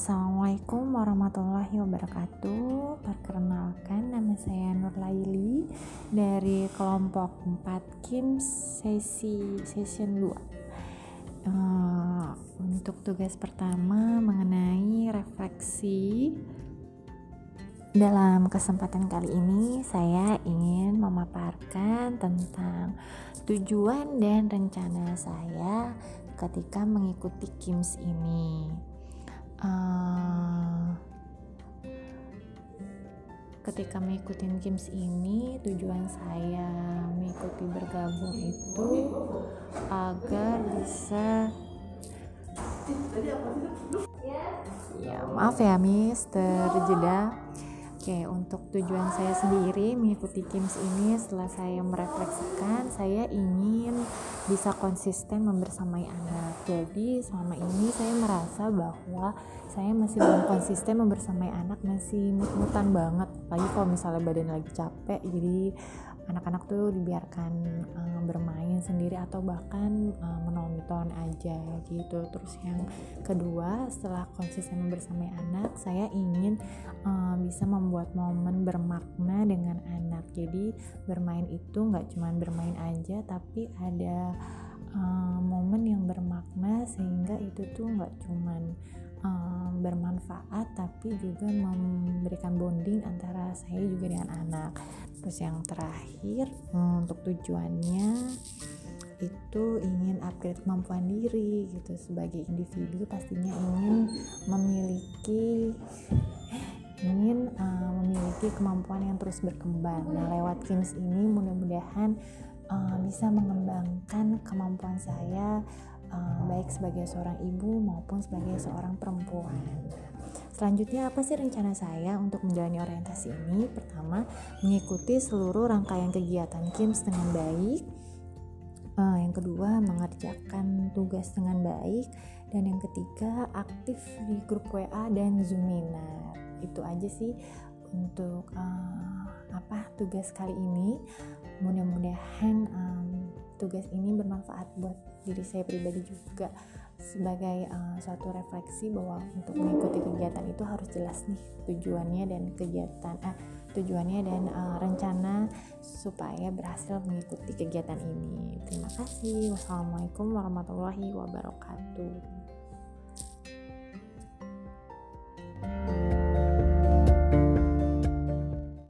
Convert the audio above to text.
Assalamualaikum warahmatullahi wabarakatuh. Perkenalkan nama saya Nur Laili. Dari kelompok 4 KIM sesi session 2 uh, eh, Untuk tugas pertama mengenai refleksi dalam kesempatan kali ini saya ingin memaparkan tentang tujuan dan rencana saya ketika mengikuti KIMS ini uh, ketika mengikuti games ini tujuan saya mengikuti bergabung itu agar bisa ya maaf ya Miss terjeda Oke, untuk tujuan saya sendiri mengikuti Kims ini setelah saya merefleksikan, saya ingin bisa konsisten membersamai anak. Jadi selama ini saya merasa bahwa saya masih belum konsisten membersamai anak, masih mut-mutan banget. Lagi kalau misalnya badan lagi capek, jadi anak-anak tuh dibiarkan um, bermain sendiri atau bahkan um, menonton aja gitu. Terus yang kedua setelah konsisten bersama anak saya ingin um, bisa membuat momen bermakna dengan anak. Jadi bermain itu nggak cuma bermain aja tapi ada um, momen yang bermakna sehingga itu tuh nggak cuman um, bermanfaat tapi juga memberikan bonding antara saya juga dengan anak terus yang terakhir um, untuk tujuannya itu ingin upgrade kemampuan diri gitu sebagai individu pastinya ingin memiliki ingin uh, memiliki kemampuan yang terus berkembang. Nah, lewat Kims ini mudah-mudahan uh, bisa mengembangkan kemampuan saya uh, baik sebagai seorang ibu maupun sebagai seorang perempuan. Selanjutnya apa sih rencana saya untuk menjalani orientasi ini? Pertama, mengikuti seluruh rangkaian kegiatan KIMS dengan baik. Uh, yang kedua, mengerjakan tugas dengan baik. Dan yang ketiga, aktif di grup WA dan Zoominar. Itu aja sih untuk uh, apa tugas kali ini. Mudah-mudahan um, tugas ini bermanfaat buat diri saya pribadi juga sebagai uh, suatu refleksi bahwa untuk mengikuti kegiatan itu harus jelas nih tujuannya dan kegiatan uh, tujuannya dan uh, rencana supaya berhasil mengikuti kegiatan ini. Terima kasih. Wassalamualaikum warahmatullahi wabarakatuh.